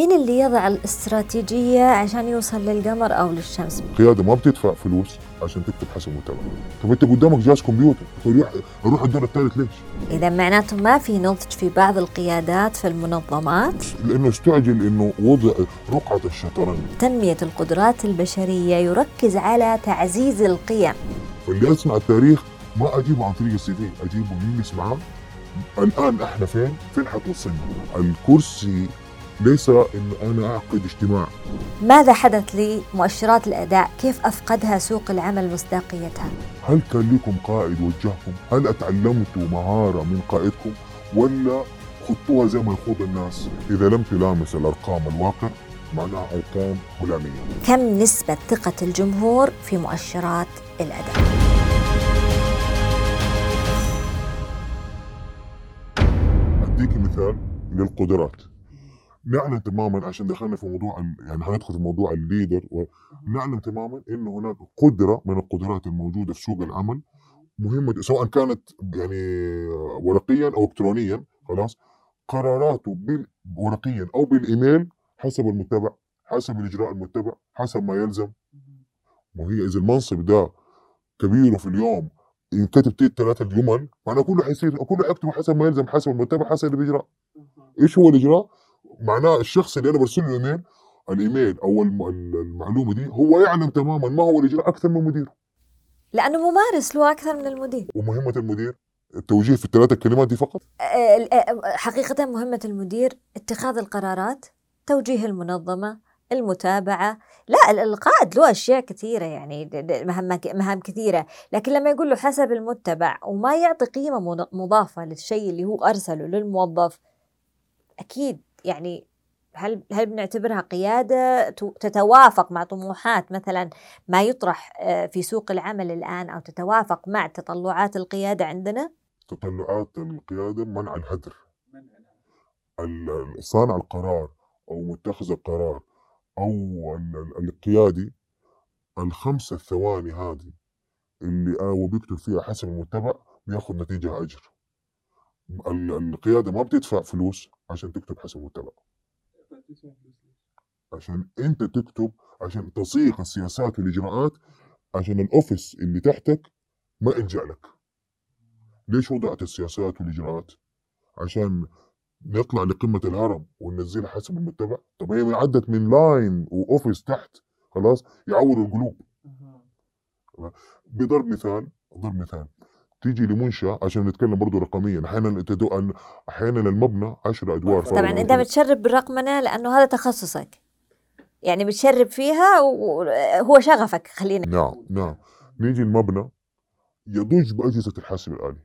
مين اللي يضع الاستراتيجية عشان يوصل للقمر أو للشمس؟ القيادة ما بتدفع فلوس عشان تكتب حسب متابعة طب انت قدامك جهاز كمبيوتر تقول روح روح الدور الثالث ليش؟ إذا معناته ما في نضج في بعض القيادات في المنظمات لأنه استعجل إنه وضع رقعة الشطرنج تنمية القدرات البشرية يركز على تعزيز القيم فاللي يصنع التاريخ ما أجيبه عن طريق السي في أجيبه يجلس معاه الآن إحنا فين؟ فين حتوصلنا؟ الكرسي ليس انه أنا أعقد اجتماع ماذا حدث لمؤشرات الأداء؟ كيف أفقدها سوق العمل مصداقيتها؟ هل كان لكم قائد وجهكم؟ هل اتعلمتوا مهارة من قائدكم؟ ولا خطوها زي ما يخوض الناس؟ إذا لم تلامس الأرقام الواقع معناها أرقام هلاميه. كم نسبة ثقة الجمهور في مؤشرات الأداء؟ أديك مثال للقدرات. نعلم تماما عشان دخلنا في موضوع يعني حندخل في موضوع الليدر نعلم تماما إنه هناك قدرة من القدرات الموجودة في سوق العمل مهمة سواء كانت يعني ورقيا أو الكترونيا خلاص قراراته بال- ورقيا أو بالإيميل حسب المتبع حسب الإجراء المتبع حسب ما يلزم. وهي إذا المنصب ده كبيره في اليوم ينكتب تيت ثلاثة جمل معناه كله حيصير كله يكتب حسب ما يلزم حسب المتبع حسب الإجراء. إيش هو الإجراء؟ معناه الشخص اللي أنا برسل له إيميل الإيميل أو الم- المعلومة دي هو يعلم تماما ما هو الإجراء أكثر من مديره لأنه ممارس له أكثر من المدير. ومهمة المدير التوجيه في الثلاث الكلمات دي فقط؟ حقيقة مهمة المدير اتخاذ القرارات توجيه المنظمة المتابعة لا ال- القائد له أشياء كثيرة يعني مهام مهام كثيرة. لكن لما يقول له حسب المتبع وما يعطي قيمة مض- مضافة للشيء اللي هو أرسله للموظف أكيد يعني هل هل بنعتبرها قيادة ت- تتوافق مع طموحات مثلا ما يطرح آه، في سوق العمل الآن أو تتوافق مع تطلعات القيادة عندنا؟ تطلعات القيادة منع الهدر. ال- صانع القرار أو متخذ القرار أو ال- ال- القيادي الخمسة الثواني هذه اللي هو بيكتب فيها حسب المتبع بيأخذ نتيجة أجر. ال- القيادة ما بتدفع فلوس عشان تكتب حسب المتبع عشان أنت تكتب عشان تصيغ السياسات والإجراءات عشان الأوفيس اللي تحتك ما يلجا لك. ليش وضعت السياسات والإجراءات؟ عشان نطلع لقمة الهرم وننزلها حسب المتبع طب هي عدت من لاين وأوفيس تحت خلاص يعوروا القلوب. بضرب مثال ضرب مثال. تيجي لمنشأة عشان نتكلم برضو رقميا. أحيانا أحيانا المبنى 10 أدوار. طبعا أنت. بتشرب بالرقمنة لأنه هذا تخصصك. يعني بتشرب فيها وهو شغفك خلينا. نعم نعم. نيجي المبنى يضج بأجهزة الحاسب الآلي.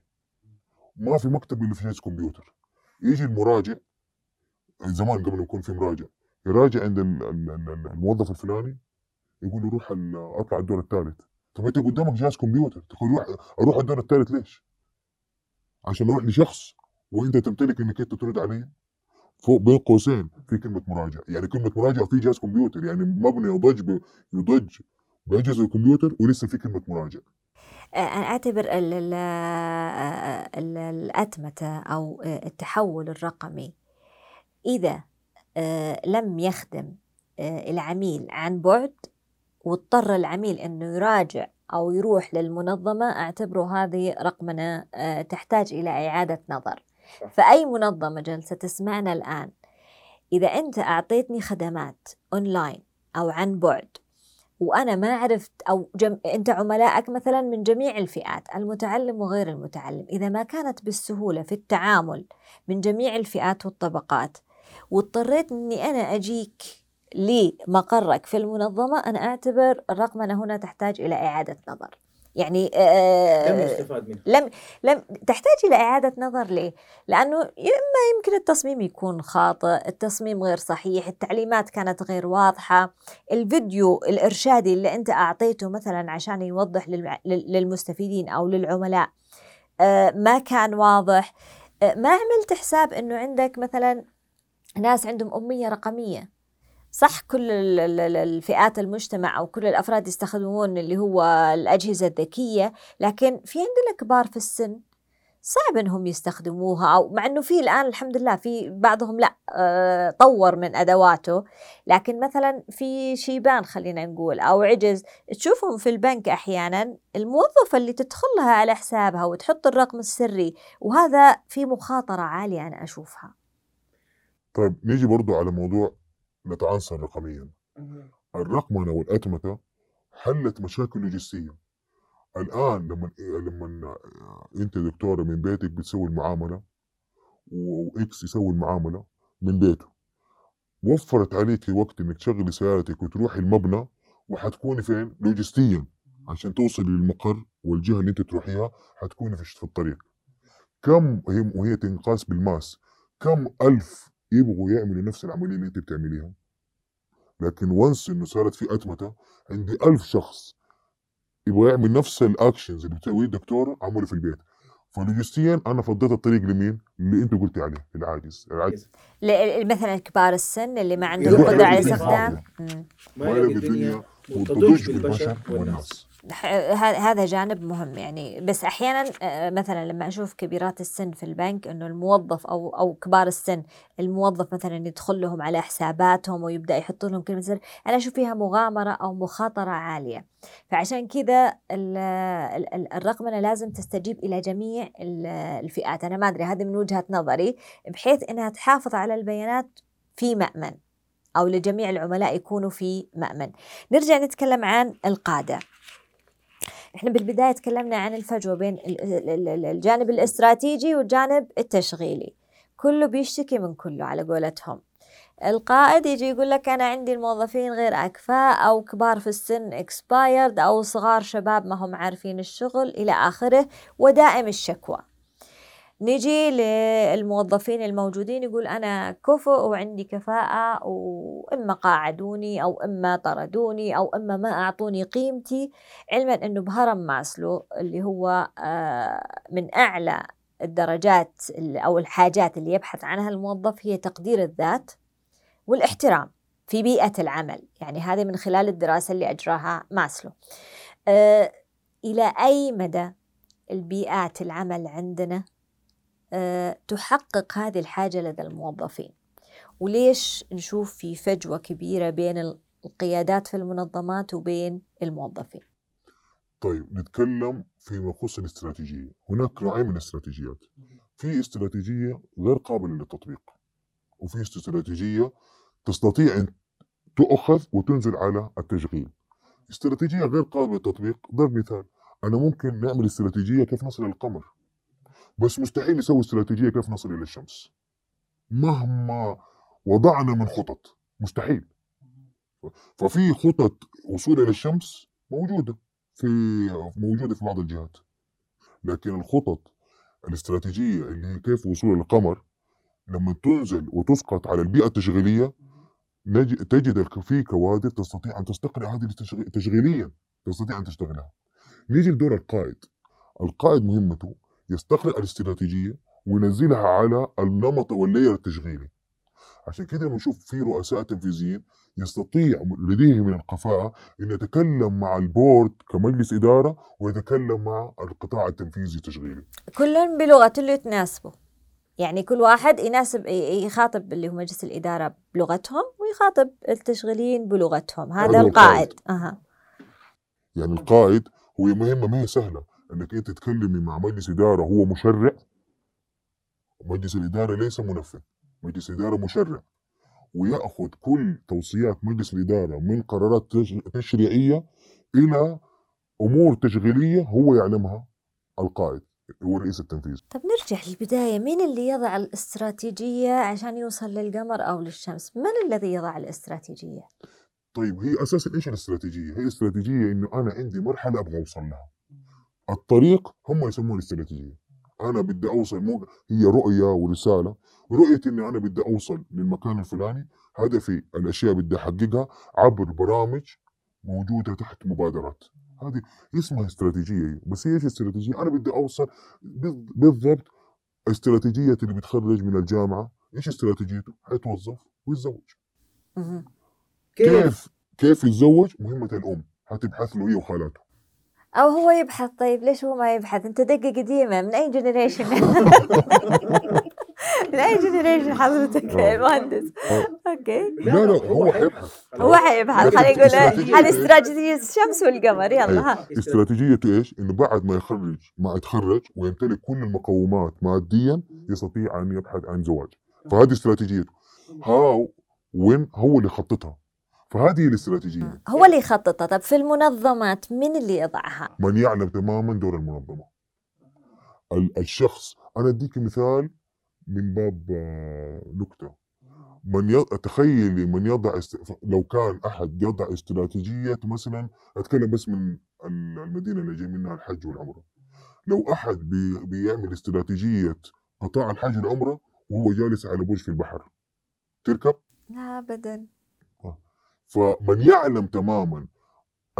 ما في مكتب إلا في جهاز كمبيوتر. يجي المراجع زمان قبل ما يكون في مراجع يراجع عند ال- ال- ال- الموظف الفلاني يقول له روح أطلع الدور الثالث. طب انت قدامك جهاز كمبيوتر تقول روح أروح الدور الثالث ليش؟ عشان أروح لشخص وانت تمتلك انك انت ترد عليه فوق بين قوسين في كلمة مراجع يعني كلمة مراجع في جهاز كمبيوتر يعني مبني يضج يضج بأجهزة الكمبيوتر ولسه في كلمة مراجع آه، أنا أعتبر ال- ال- ال- الأتمتة أو التحول الرقمي إذا لم يخدم العميل عن بعد واضطر العميل إنه يراجع أو يروح للمنظمة أعتبره هذه رقمنه آه، تحتاج إلى إعادة نظر صح. فأي منظمة جالسه تسمعنا الآن إذا أنت أعطيتني خدمات اونلاين أو عن بعد وأنا ما عرفت أو جم... أنت عملائك مثلا من جميع الفئات المتعلم وغير المتعلم إذا ما كانت بالسهولة في التعامل من جميع الفئات والطبقات واضطريت إني أنا أجيك لمقرك في المنظمة أنا أعتبر الرقمنه هنا تحتاج إلى إعادة نظر. يعني آه لم يستفاد منها. لم لم تحتاج إلى إعادة نظر ليه؟ لأنه اما يمكن التصميم يكون خاطئ، التصميم غير صحيح، التعليمات كانت غير واضحة، الفيديو الإرشادي اللي أنت أعطيته مثلا عشان يوضح للمستفيدين أو للعملاء آه، ما كان واضح، آه، ما عملت حساب إنه عندك مثلا ناس عندهم أمية رقمية. صح كل ال- ال- ال- الفئات المجتمع أو كل الأفراد يستخدمون اللي هو الأجهزة الذكية لكن في عندنا كبار في السن صعب إنهم يستخدموها أو مع إنه في الآن الحمد لله في بعضهم لا آه، طور من أدواته لكن مثلا في شيبان خلينا نقول أو عجز تشوفهم في البنك أحيانا الموظفة اللي تدخل لها على حسابها وتحط الرقم السري وهذا في مخاطرة عالية أنا أشوفها. طيب نيجي برضو على موضوع نتعنصر رقميا. الرقمنة والأتمتة حلت مشاكل لوجستية الآن لما لما أنت دكتورة من بيتك بتسوي المعاملة وإكس يسوي المعاملة من بيته وفرت عليك وقت إنك تشغلي سيارتك وتروحي المبنى وحتكوني فين؟ لوجستيا. عشان توصلي للمقر والجهة اللي أنت تروحيها حتكوني في في الطريق. كم هي وهي تنقاس بالماس كم ألف يبغوا يعملوا نفس العملية اللي أنت بتعمليها. لكن وانس إنه صارت في أتمتة عندي ألف شخص يبغى يعمل نفس ال actions اللي بتسويه الدكتور عمله في البيت. فلوجستيا أنا فضيت الطريق لمين؟ اللي انت قلتي عليه العاجز العاجز. ل- مثلا كبار السن اللي ما عندهم قدرة على مم. ما يلاقي الدنيا؟ وتضج بالبشر والناس. هذا جانب مهم يعني. بس أحيانا آه، مثلا لما أشوف كبيرات السن في البنك إنه الموظف أو أو كبار السن الموظف مثلا يدخل لهم على حساباتهم ويبدأ يحط لهم كلمة سر أنا أشوف فيها مغامرة أو مخاطرة عالية. فعشان كذا ال- ال- ال- الرقمنه لازم تستجيب إلى جميع ال- الفئات. أنا ما أدري هذه من وجهة نظري بحيث إنها تحافظ على البيانات في مأمن أو لجميع العملاء يكونوا في مأمن. نرجع نتكلم عن القادة. إحنا بالبداية تكلمنا عن الفجوة بين ال- ال- ال- الجانب الاستراتيجي والجانب التشغيلي. كله بيشتكي من كله على قولتهم. القائد يجي يقول لك أنا عندي الموظفين غير أكفاء أو كبار في السن expired أو صغار شباب ما هم عارفين الشغل إلى آخره ودائم الشكوى. نجي للموظفين الموجودين يقول أنا كفؤ وعندي كفاءة وإما قاعدوني أو إما طردوني أو إما ما أعطوني قيمتي علما أنه بهرم ماسلو اللي هو آه، من أعلى الدرجات ال- أو الحاجات اللي يبحث عنها الموظف هي تقدير الذات والاحترام في بيئة العمل. يعني هذه من خلال الدراسة اللي أجراها ماسلو. آه، إلى أي مدى البيئات العمل عندنا تحقق هذه الحاجة لدى الموظفين. وليش نشوف في فجوة كبيرة بين القيادات في المنظمات وبين الموظفين؟ طيب نتكلم فيما يخص الاستراتيجية. هناك نوعين من الاستراتيجيات. في استراتيجية غير قابلة للتطبيق وفي استراتيجية تستطيع أن تؤخذ وتنزل على التشغيل. استراتيجية غير قابلة للتطبيق ضرب مثال. أنا ممكن نعمل استراتيجية كيف نصل للقمر؟ بس مستحيل نسوي استراتيجية كيف نصل إلى الشمس مهما وضعنا من خطط مستحيل. ففي خطط وصول إلى الشمس موجودة في موجودة في بعض الجهات. لكن الخطط الاستراتيجية اللي هي كيف وصول القمر لما تنزل وتسقط على البيئة التشغيلية نج- تجد في كوادر تستطيع أن تستقرئ هذه تشغيليا تستطيع أن تشتغلها. نيجي لدور القائد. القائد مهمته يستقرئ الاستراتيجية وينزلها على النمط واللير التشغيلي. عشان كده بنشوف في رؤساء تنفيذيين يستطيع لديه من الكفاءة أن يتكلم مع البورد كمجلس إدارة ويتكلم مع القطاع التنفيذي التشغيلي. كل بلغة اللي تناسبه يعني كل واحد يناسب يخاطب اللي هو مجلس الإدارة بلغتهم ويخاطب التشغيليين بلغتهم. هذا. القائد. أها. يعني القائد هو مهمة ما هي سهلة. إنك أنت تتكلمي مع مجلس إدارة هو مشرع. مجلس الإدارة ليس منفذ. مجلس الإدارة مشرع. ويأخذ كل توصيات مجلس الإدارة من قرارات تش- تشريعية إلى أمور تشغيلية هو يعلمها القائد هو الرئيس التنفيذي طب نرجع للبداية. مين اللي يضع الاستراتيجية عشان يوصل للقمر أو للشمس؟ من الذي يضع الاستراتيجية؟ طيب هي أساسا إيش الاستراتيجية؟ هي الاستراتيجيه إنه أنا عندي مرحلة أبغى أوصل لها. الطريق هم يسموه الاستراتيجية. أنا بدي أوصل مو هي رؤية ورسالة، رؤيتي إني أنا بدي أوصل للمكان الفلاني، هدفي الأشياء بدي أحققها عبر برامج موجودة تحت مبادرات. هذه اسمها استراتيجية بس هي إيش استراتيجية؟ أنا بدي أوصل بال- بالضبط استراتيجية اللي بيتخرج من الجامعة، إيش استراتيجيته؟ حيتوظف ويتزوج. كيف كيف يتزوج مهمة الأم هتبحث له هي وخالاته أو هو يبحث؟ طيب ليش هو ما يبحث؟ أنت دقه قديمه من أي generation من أي generation حضرتك آه. مهندس؟ آه. okay. لا لا هو حيبحث. هو حيبحث. خلينا نقول هذه استراتيجية الشمس والقمر. يلا أيوة. ها. استراتيجيته إيش؟ إنه بعد ما يخرج ما يتخرج ويمتلك كل المقومات ماديا يستطيع أن يبحث عن زواج. فهذه استراتيجيته. هاو وين هو اللي خططها؟ فهذه الاستراتيجية. هو اللي يخططها. طب في المنظمات من اللي يضعها؟ من يعلم تماما دور المنظمة. ال- الشخص أنا أديك مثال من باب آه، نكتة. من ي... تخيلي من يضع است... لو كان أحد يضع استراتيجية مثلا أتكلم بس من ال- المدينة اللي جاي منها الحج والعمرة. لو أحد بي... بيعمل استراتيجية قطاع الحج والعمرة وهو جالس على برج في البحر تركب؟ لا ابدا. فمن يعلم تماما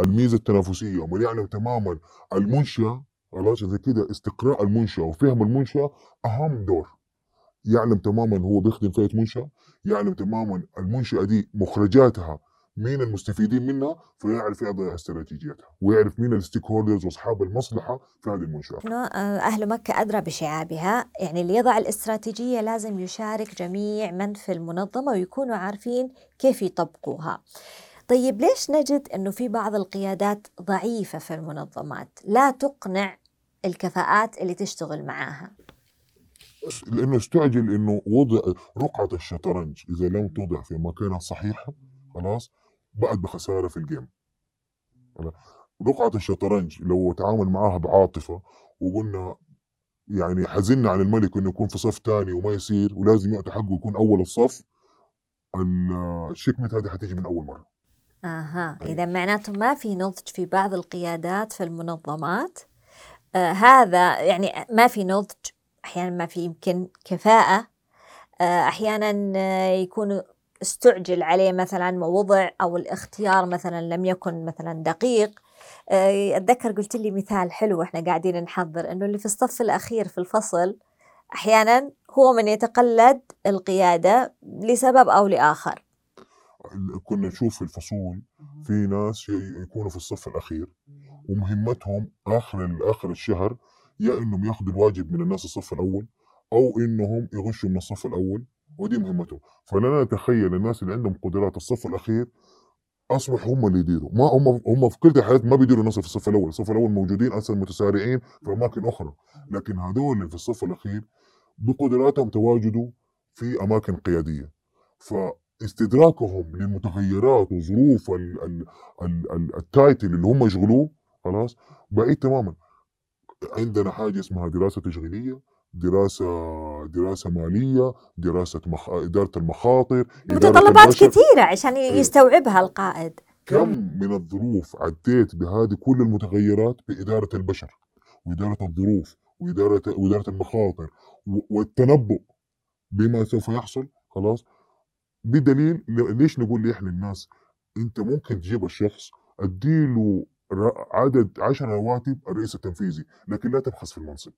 الميزة التنافسية ومن يعلم تماما المنشأة خلاص زي كده استقراء المنشأة وفهم المنشأة أهم دور. يعلم تماما هو بيخدم فئه منشأة يعلم تماما المنشأة دي مخرجاتها مين المستفيدين منها فيعرف يضع استراتيجيتها ويعرف مين الستيك هولدرز وأصحاب المصلحة في هذه المنشأة. إنه، آه، أهل مكة أدرى بشعابها. يعني اللي يضع الاستراتيجية لازم يشارك جميع من في المنظمة ويكونوا عارفين كيف يطبقوها. طيب ليش نجد أنه في بعض القيادات ضعيفة في المنظمات؟ لا تقنع الكفاءات اللي تشتغل معاها. لأنه استعجل إنه وضع رقعة الشطرنج إذا لم توضع في مكانها الصحيحه خلاص بقت بخسارة في الجيم؟ رقعه الشطرنج لو تعامل معاها بعاطفة وقلنا يعني حزنا عن الملك إنه يكون في صف ثاني وما يصير ولازم يعطي حقه يكون أول الصف ال- الشكمة هذه حتيجي من أول مرة أها أيوة. إذا معناته ما في نضج في بعض القيادات في المنظمات آه هذا يعني ما في نضج أحيانا ما في يمكن كفاءة آه أحيانا آه، يكون استعجل عليه مثلا ووضع أو الاختيار مثلا لم يكن مثلا دقيق. آه، أتذكر قلت لي مثال حلو إحنا قاعدين نحضر إنه اللي في الصف الأخير في الفصل أحيانا هو من يتقلد القيادة لسبب أو لآخر. كنا نشوف في الفصول في ناس يكونوا في الصف الأخير ومهمتهم آخر آخر الشهر يا إنهم ياخذوا الواجب من الناس الصف الأول أو إنهم يغشوا من الصف الأول. ودي مهمتهم فلنا نتخيل الناس اللي عندهم قدرات الصف الأخير أصبح هم اللي يديروا. ما هم هم في كل حياتهم ما بيديروا ناس في الصف الأول. الصف الأول موجودين أصلا متسارعين في أماكن أخرى. لكن هذول اللي في الصف الأخير بقدراتهم تواجدوا في أماكن قيادية. فاستدراكهم للمتغيرات وظروف ال- ال- ال- ال- التايتل اللي هم يشغلوه خلاص بعيد تماما. عندنا حاجة اسمها دراسة تشغيلية. دراسة دراسة مالية دراسة مخ... إدارة المخاطر متطلبات. كثيرة عشان إيه. يستوعبها القائد كم من الظروف عديت بهذه كل المتغيرات بإدارة البشر وإدارة الظروف وإدارة وإدارة المخاطر والتنبؤ بما سوف يحصل خلاص بدليل ليش نقول لإحنا الناس أنت ممكن تجيب الشخص أديله ر- عدد عشر رواتب الرئيس التنفيذي لكن لا تبخس في المنصب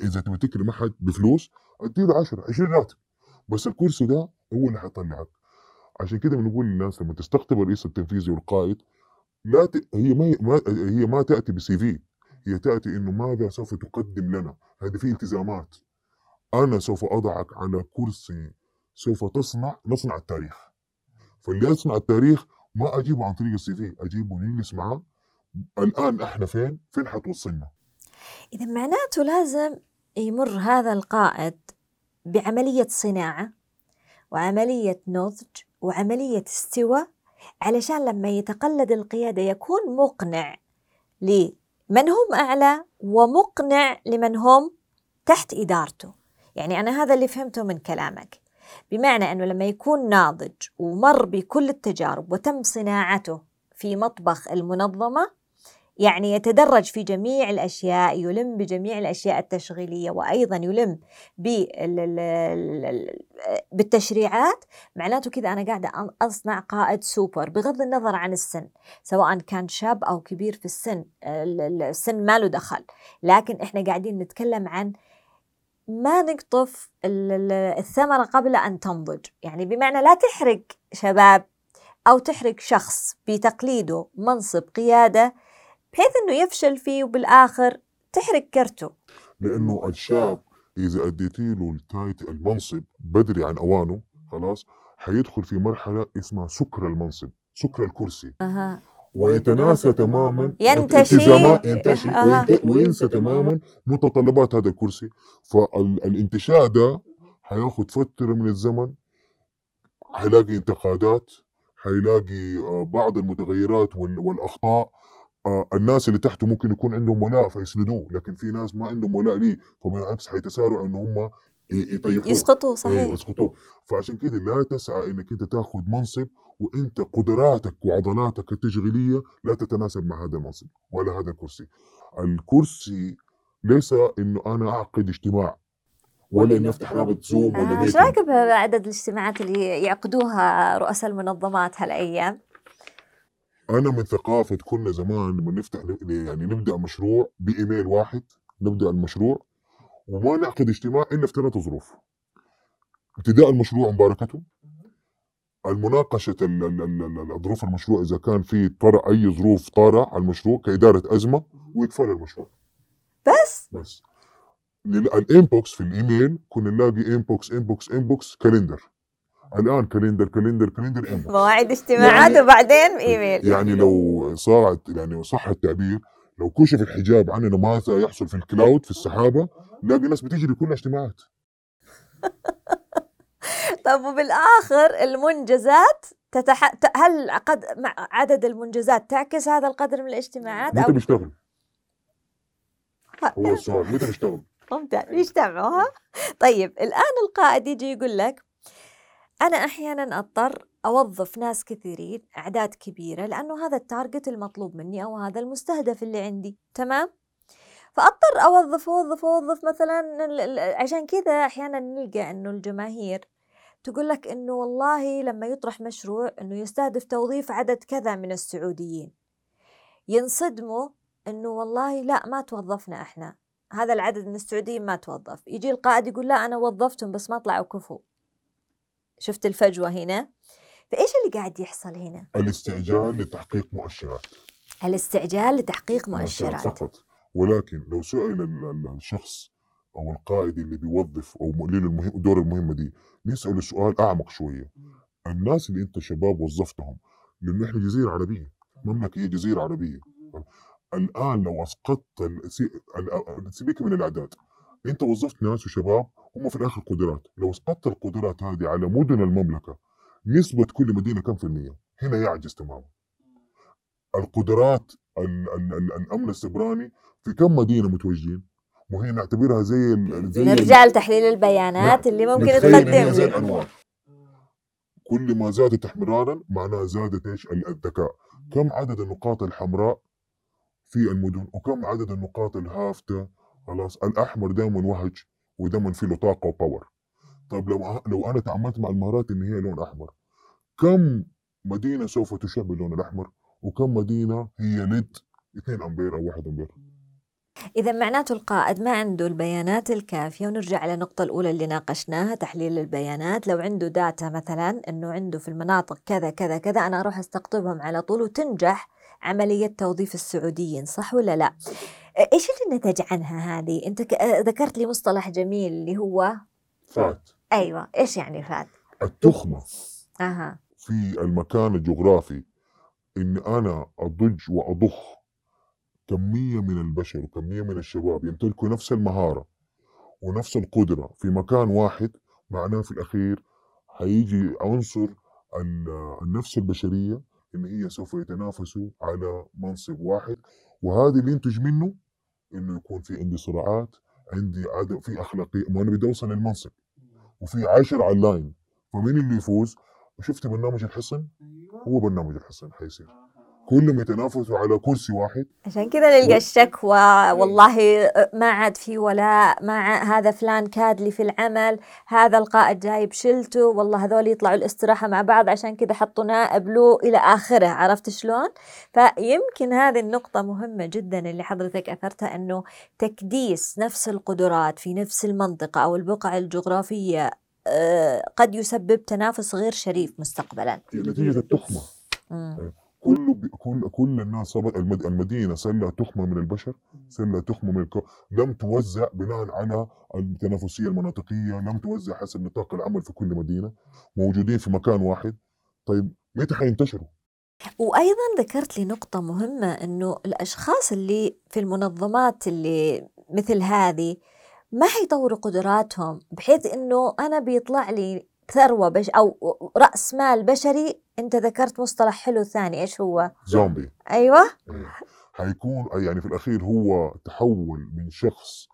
إذا تبي تكرم أحد بفلوس أديله 10 20 راتب. بس الكرسي ده هو اللي حيطلعك. عشان كده بنقول للناس لما تستقطب الرئيس التنفيذي والقائد لا ت... هي ما ما هي ما تأتي بسي في هي تأتي إنه ماذا سوف تقدم لنا؟ هذه في التزامات. أنا سوف أضعك على كرسي سوف تصنع نصنع التاريخ. فاللي يصنع التاريخ ما أجيبه عن طريق السي في أجيبه نجلس معاه الآن إحنا فين؟ فين حتوصلنا؟ إذا معناته لازم يمر هذا القائد بعملية صناعة وعملية نضج وعملية استواء علشان لما يتقلد القيادة يكون مقنع لمن هم أعلى ومقنع لمن هم تحت إدارته. يعني أنا هذا اللي فهمته من كلامك. بمعنى أنه لما يكون ناضج ومر بكل التجارب وتم صناعته في مطبخ المنظمة يعني يتدرج في جميع الأشياء يلم بجميع الأشياء التشغيلية وأيضا يلم بال- ال- ال- ال- بالتشريعات. معناته كذا أنا قاعدة أصنع قائد سوبر بغض النظر عن السن سواء كان شاب أو كبير في السن ال- ال- السن ما له دخل. لكن إحنا قاعدين نتكلم عن ما نقطف ال- ال- الثمرة قبل أن تنضج. يعني بمعنى لا تحرق شباب أو تحرق شخص بتقليده منصب قيادة بحيث إنه يفشل فيه وبالآخر تحرق كرته. لأنه الشاب إذا اديتي له ال title المنصب بدري عن أوانه خلاص حيدخل في مرحلة اسمها سكر المنصب سكر الكرسي. أها. ويتناسى تماما ينتشي. ينتشي. وينت- وينسى تماما متطلبات هذا الكرسي. فالانتشاء ده حياخد فترة من الزمن حيلاقي انتقادات حيلاقي آه، بعض المتغيرات وال- والأخطاء. آه، الناس اللي تحته ممكن يكون عندهم ولاء فيسندوه لكن في ناس ما عندهم ولاء ليه؟ فبالعكس حيتسارعوا إن هم يطيحوه. يسقطوا إيه، صحيح. يسقطوه. فعشان كده لا تسعى إنك أنت تاخذ منصب وأنت قدراتك وعضلاتك التشغيلية لا تتناسب مع هذا المنصب ولا هذا الكرسي. الكرسي ليس إنه أنا أعقد اجتماع ولا إني أفتح رابط زوم ولا آه، إيش رأيك بعدد الاجتماعات اللي يعقدوها رؤساء المنظمات هالأيام؟ أنا من ثقافة كنا زمان لما نفتح يعني نبدأ مشروع بإيميل واحد نبدأ المشروع وما نعقد اجتماع إلا في ثلاث ظروف. ابتداء المشروع ومباركته المناقشة ال- ال- ال- ال- ظروف المشروع إذا كان في طرأ أي ظروف طارئة على المشروع كإدارة أزمة ويتفعل المشروع. بس؟ بس. ال inbox في الإيميل كنا نلاقي inbox inbox inbox calendar. الآن calendar calendar calendar inbox مواعيد اجتماعات يعني- وبعدين إيميل. يعني لو صارت يعني صح التعبير لو كشف الحجاب عننا ماذا يحصل في ال cloud في السحابة نلاقي ناس بتجري كلها اجتماعات طب وبالآخر المنجزات تتح... هل قد عدد المنجزات تعكس هذا القدر من الاجتماعات؟ متى بيشتغل؟ هو السؤال متى بيشتغل؟ ممتاز يجتمعوها طيب الآن القائد يجي يقول لك أنا أحيانا أضطر أوظف ناس كثيرين أعداد كبيرة لأنه هذا التارجت المطلوب مني أو هذا المستهدف اللي عندي تمام؟ فأضطر أوظف أوظف أوظف مثلا عشان كذا أحيانا نلقى أنه الجماهير تقول لك أنه والله لما يطرح مشروع أنه يستهدف توظيف عدد كذا من السعوديين. ينصدموا أنه والله لا ما توظفنا إحنا. هذا العدد من السعوديين ما توظف. يجي القائد يقول لا أنا وظفتهم بس ما طلعوا كفو. شفت الفجوة هنا؟ فإيش اللي قاعد يحصل هنا؟ الاستعجال لتحقيق مؤشرات. الاستعجال لتحقيق مؤشرات. فقط ولكن لو سئل ال- ال- الشخص أو القائد اللي بيوظف أو مؤلين المهم الدور المهمة دي نساله سؤال أعمق شوية. الناس اللي أنت شباب وظفتهم لأنه إحنا جزيرة عربية مملكة هي جزيرة عربية. الآن لو أسقطت سيبك من الأعداد. انت وظفت ناس وشباب هم في الآخر قدرات. لو اسقطت القدرات هذه على مدن المملكة نسبة كل مدينة كم في المية؟ هنا يعجز تماما. القدرات ال- ال- ال- الأمن السبراني في كم مدينة متواجدين وهي نعتبرها زي زي نرجع لتحليل البيانات اللي ممكن زي تقدم الأنوار. كل ما زادت احمرارا معناها زادت إيش؟ ال- الذكاء. كم عدد النقاط الحمراء في المدن وكم عدد النقاط الهافتة خلاص الاحمر دائما وهج ودائما في له طاقة وباور طيب لو لو أنا تعاملت مع المهارات إن هي لون أحمر كم مدينة سوف تشع باللون الأحمر؟ وكم مدينة هي ليد 2 امبير أو 1 امبير إذا معناته القائد ما عنده البيانات الكافية ونرجع على النقطة الأولى اللي ناقشناها تحليل البيانات. لو عنده data مثلا أنه عنده في المناطق كذا كذا كذا أنا أروح أستقطبهم على طول وتنجح عملية توظيف السعوديين صح ولا لا؟ إيش اللي نتج عنها هذه؟ أنت ك- ذكرت لي مصطلح جميل اللي هو fat. أيوة. إيش يعني fat؟ التخمة. أها. في المكان الجغرافي إن أنا أضج وأضخ كمية من البشر وكمية من الشباب يمتلكوا نفس المهارة ونفس القدرة في مكان واحد معناه في الأخير هيجي عنصر ال- النفس البشرية إن هي سوف يتنافسوا على منصب واحد. وهذا اللي ينتج منه إنه يكون في عندي صراعات عندي عدم في أخلاقية ما أنا بدي أوصل للمنصب وفي عشر على اللاين فمين اللي يفوز؟ شفت برنامج الحصن؟ هو برنامج الحصن حيصير كلهم يتنافسوا على كرسي واحد. عشان كذا نلقى الشكوى. والله ما عاد في ولاء ما ع- هذا فلان كاد لي في العمل هذا القائد جايب شلته. والله هذول يطلعوا الاستراحة مع بعض عشان كذا حطوا نائب له إلى آخره. عرفت شلون؟ فيمكن هذه النقطة مهمة جدا اللي حضرتك أثرتها أنه تكديس نفس القدرات في نفس المنطقة أو البقعة الجغرافية آه، قد يسبب تنافس غير شريف مستقبلا. نتيجة التخمة. مم. كل كل كل الناس صابت المد- المدينة صار لها تخمة من البشر صار لها تخمة من الكو... لم توزع بناء على التنافسية المناطقية لم توزع حسب نطاق العمل في كل مدينة موجودين في مكان واحد طيب متى حينتشروا؟ وأيضا ذكرت لي نقطة مهمة أنه الأشخاص اللي في المنظمات اللي مثل هذه ما حيطوروا قدراتهم بحيث أنه أنا بيطلع لي ثروة بش أو رأس مال بشري أنت ذكرت مصطلح حلو ثاني إيش هو؟ زومبي أيوة إيه. حيكون يعني في الأخير هو تحول من شخص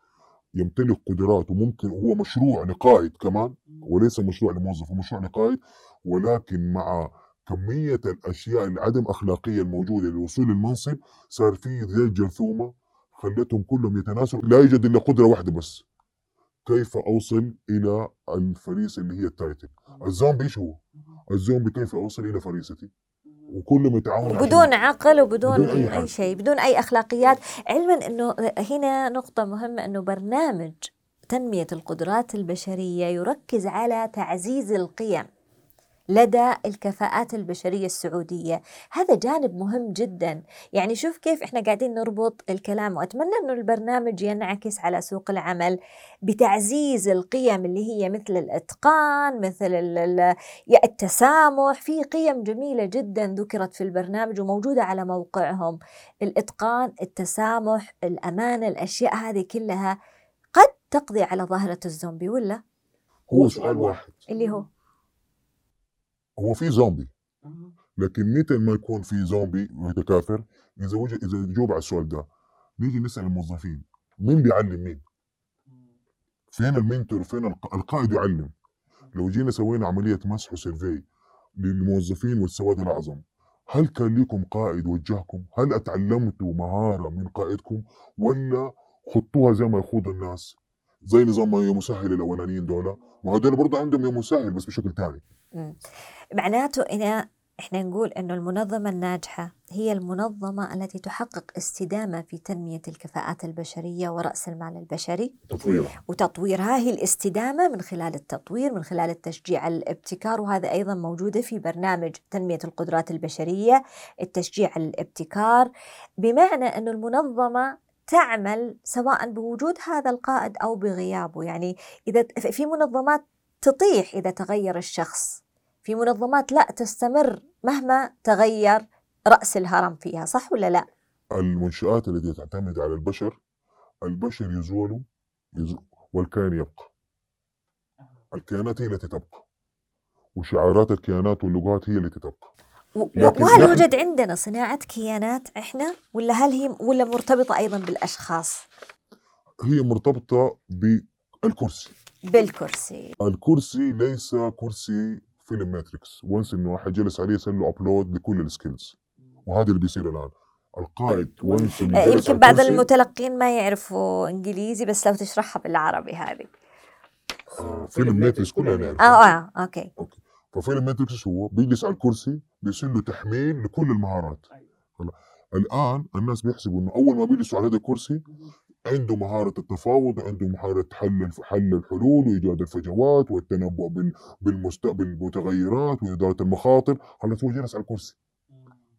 يمتلك قدرات وممكن هو مشروع لقائد كمان وليس مشروع لموظف هو مشروع لقائد ولكن مع كمية الأشياء العدم أخلاقية الموجودة للوصول للمنصب صار في زي الجرثومة خلتهم كلهم يتناسلوا لا يوجد إلا قدرة واحدة بس كيف أوصل إلى الفريسة اللي هي ال title الزومبي إيش هو؟ الزومبي كيف أوصل إلى فريستي؟ وكلهم يتعاونوا عشان- بدون عقل وبدون بدون أي أي. شيء بدون أي أخلاقيات. علما أنه هنا نقطة مهمة أنه برنامج تنمية القدرات البشرية يركز على تعزيز القيم. لدى الكفاءات البشرية السعودية. هذا جانب مهم جدا. يعني شوف كيف إحنا قاعدين نربط الكلام وأتمنى أنه البرنامج ينعكس على سوق العمل بتعزيز القيم اللي هي مثل الإتقان مثل التسامح. في قيم جميلة جدا ذكرت في البرنامج وموجودة على موقعهم. الإتقان التسامح الأمانة الأشياء هذه كلها قد تقضي على ظاهرة الزومبي ولا؟ هو سؤال واحد. اللي هو هو في زومبي لكن متى ما يكون في زومبي متكاثر إذا وجد إذا جاوب على السؤال ده نيجي نسأل الموظفين مين بيعلم مين؟ فين المنتور فين الق- القائد يعلم؟ لو جينا سوينا عملية مسح وسيرفي للموظفين والسواد الأعظم هل كان لكم قائد وجهكم؟ هل أتعلمتوا مهارة من قائدكم ولا خطوها زي ما يخوض الناس؟ زي نظام يوم مسهل الاولانيين دول وهذول برضه عندهم يوم مسهل بس بشكل ثاني مم. معناته هنا إحنا نقول إنه المنظمة الناجحة هي المنظمة التي تحقق استدامة في تنمية الكفاءات البشرية ورأس المال البشري. تطوير. وتطويرها هي الاستدامة من خلال التطوير من خلال التشجيع على الابتكار وهذا أيضا موجودة في برنامج تنمية القدرات البشرية التشجيع على الابتكار. بمعنى أن المنظمة تعمل سواء بوجود هذا القائد أو بغيابه. يعني إذا في منظمات تطيح إذا تغير الشخص في منظمات لا تستمر مهما تغير رأس الهرم فيها صح ولا لا؟ المنشآت التي تعتمد على البشر البشر يزولوا يز... والكيان يبقى الكيانات هي التي تبقى وشعارات الكيانات واللغات هي التي تبقى وهل يوجد عندنا صناعة كيانات إحنا ولا هل هي ولا مرتبطة أيضا بالأشخاص؟ هي مرتبطة بالكرسي بالكرسي. الكرسي ليس كرسي فيلم ماتريكس. once انه واحد جلس عليه يسوي له upload لكل ال skills وهذا اللي بيصير الآن. القائد once انه آه، يمكن بعض المتلقين ما يعرفوا إنجليزي بس لو تشرحها بالعربي هذه. آه، فيلم ماتريكس كلنا نعرفه. آه آه okay. ففيلم ماتريكس هو بيجلس على الكرسي بيصير له تحميل لكل المهارات. الآن الناس بيحسبوا إنه أول ما بيجلسوا على هذا الكرسي عنده مهارة التفاوض وعنده مهارة حل حل الحلول وإيجاد الفجوات والتنبؤ بال- بالمستقبل بالمتغيرات وإدارة المخاطر. هلا هو جلس على الكرسي.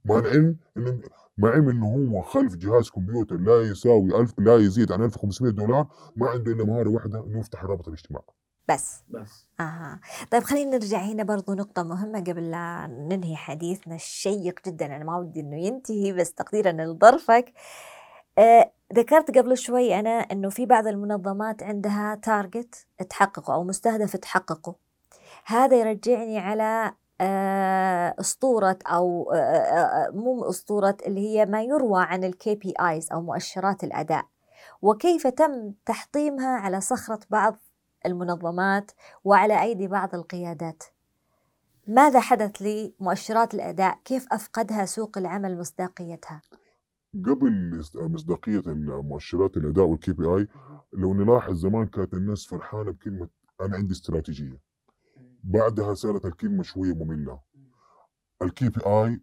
مع العلم إنه مع علم إنه هو خلف جهاز كمبيوتر لا يساوي ألف لا يزيد عن 1500 دولار ما عنده إلا مهارة واحدة إنه يفتح الرابط الاجتماعي. بس. بس. أها. طيب خلينا نرجع هنا برضو نقطة مهمة قبل لا ننهي حديثنا الشيق جدا. أنا ما ودي إنه ينتهي بس تقديرا لظرفك آه ذكرت قبل شوي أنا إنه في بعض المنظمات عندها target تحققه أو مستهدف تحققه. هذا يرجعني على آه، أسطورة أو آه، آه، آه، مو أسطورة اللي هي ما يروى عن ال KPIs أو مؤشرات الأداء. وكيف تم تحطيمها على صخرة بعض المنظمات وعلى أيدي بعض القيادات؟ ماذا حدث لمؤشرات الأداء؟ كيف أفقدها سوق العمل مصداقيتها؟ قبل مصداقية المؤشرات الأداء وال KPI لو نلاحظ زمان كانت الناس فرحانة بكلمة أنا عندي استراتيجية بعدها صارت الكلمة شوية مملة. ال KPI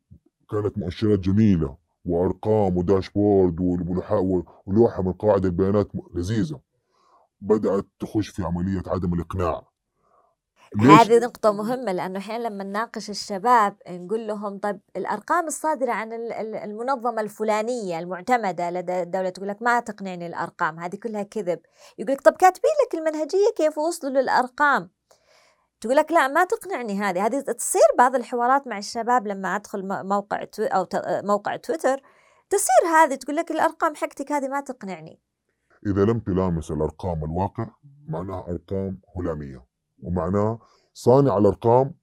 كانت مؤشرات جميلة وأرقام و dashboard ولوحة من قواعد البيانات لذيذة. بدأت تخش في عملية عدم الإقناع. ليش؟ هذه نقطة مهمة لأنه أحيانا لما نناقش الشباب نقول لهم طيب الأرقام الصادرة عن ال- ال- المنظمة الفلانية المعتمدة لدى الدولة تقول لك ما تقنعني الأرقام هذه كلها كذب. يقول لك طب كاتبين لك المنهجية كيف وصلوا للأرقام؟ تقول لك لا ما تقنعني هذه. هذه تصير بعض الحوارات مع الشباب لما أدخل موقع تو أو موقع تويتر تصير هذه تقول لك الأرقام حقتك هذه ما تقنعني. إذا لم تلامس الأرقام الواقع معناها أرقام هلامية. ومعناه صانع الأرقام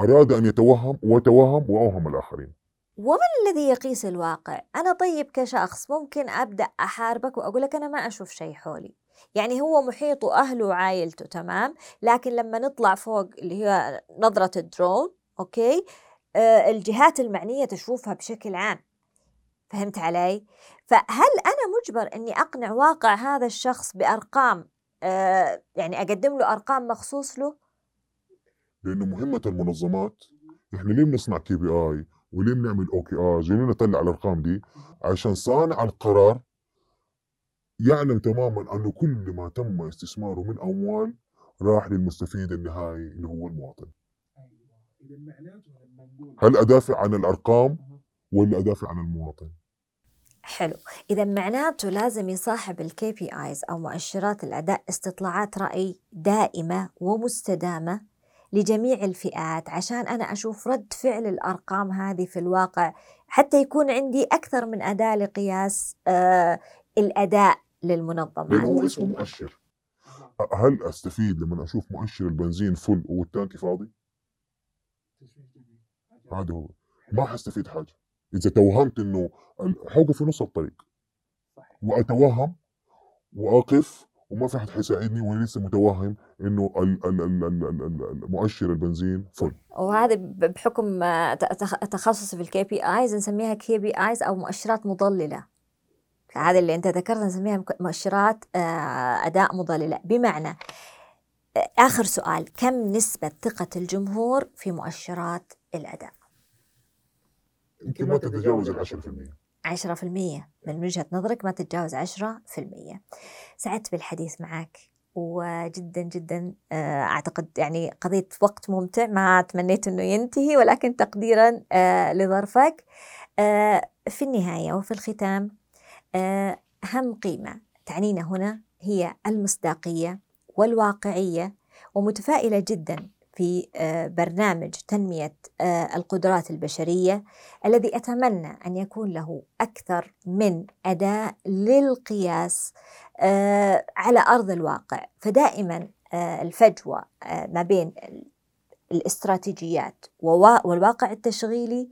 أراد أن يتوهم وتوهم وأوهم الآخرين. ومن الذي يقيس الواقع؟ أنا طيب كشخص ممكن أبدأ أحاربك وأقول لك أنا ما أشوف شيء حولي. يعني هو محيط وأهله وعائلته تمام؟ لكن لما نطلع فوق اللي هي نظرة ال drone okay؟ آه الجهات المعنية تشوفها بشكل عام. فهمت علي؟ فهل أنا مجبر أني أقنع واقع هذا الشخص بأرقام آه يعني أقدم له أرقام مخصوص له؟ لأنه مهمة المنظمات. إحنا ليه بنصنع KPI وليه بنعمل OKRs وليه نطلع الأرقام دي. عشان صانع القرار يعلم تماما أنه كل ما تم استثماره من أموال راح للمستفيد النهائي اللي هو المواطن. إذا معناته لما نقول هل أدافع عن الأرقام ولا أدافع عن المواطن؟ حلو. إذا معناته لازم يصاحب الكي بي آيز أو مؤشرات الأداء استطلاعات رأي دائمة ومستدامة لجميع الفئات عشان أنا أشوف رد فعل الأرقام هذه في الواقع حتى يكون عندي أكثر من أداة لقياس آه الأداء لأنه للمنظمات هو اسمه مؤشر. هل أستفيد لما أشوف مؤشر البنزين فل والتانكي فاضي؟ هذا هو. ما حستفيد حاجة. إذا توهمت إنه حوقف في نص الطريق. وأتوهم واقف وما في حد حيساعدني وأنا لسه متوهم إنه مؤشر البنزين full وهذا بحكم تخصصي في ال KPIs نسميها KPIs أو مؤشرات مضللة. هذا اللي أنت ذكرت نسميها مؤشرات آه، أداء مضللة. بمعنى آه، آخر سؤال كم نسبة ثقة الجمهور في مؤشرات الأداء؟ يمكن ما تتجاوز ال 10% 10% من وجهة نظرك ما تتجاوز 10% سعدت بالحديث معك وجدا جدا آه، أعتقد يعني قضيت وقت ممتع ما تمنيت أنه ينتهي ولكن تقديرا آه، لظرفك. آه، في النهاية وفي الختام أهم قيمة تعنينا هنا هي المصداقية والواقعية ومتفائلة جدا في آه، برنامج تنمية آه، القدرات البشرية الذي أتمنى أن يكون له أكثر من أداة للقياس آه، على أرض الواقع. فدائما الفجوة ما بين ال- الاستراتيجيات والواقع التشغيلي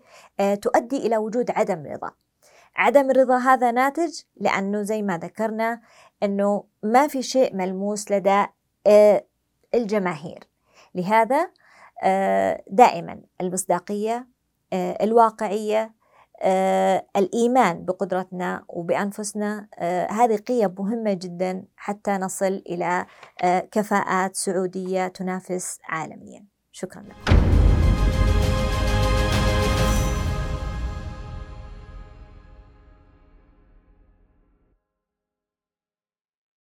تؤدي إلى وجود عدم رضا. عدم الرضا هذا ناتج لأنه زي ما ذكرنا أنه ما في شيء ملموس لدى الجماهير. لهذا آه، دائما المصداقية آه، الواقعية آه، الإيمان بقدرتنا وبأنفسنا هذه قيم مهمة جدا حتى نصل إلى كفاءات سعودية تنافس عالميا. شكرا لكم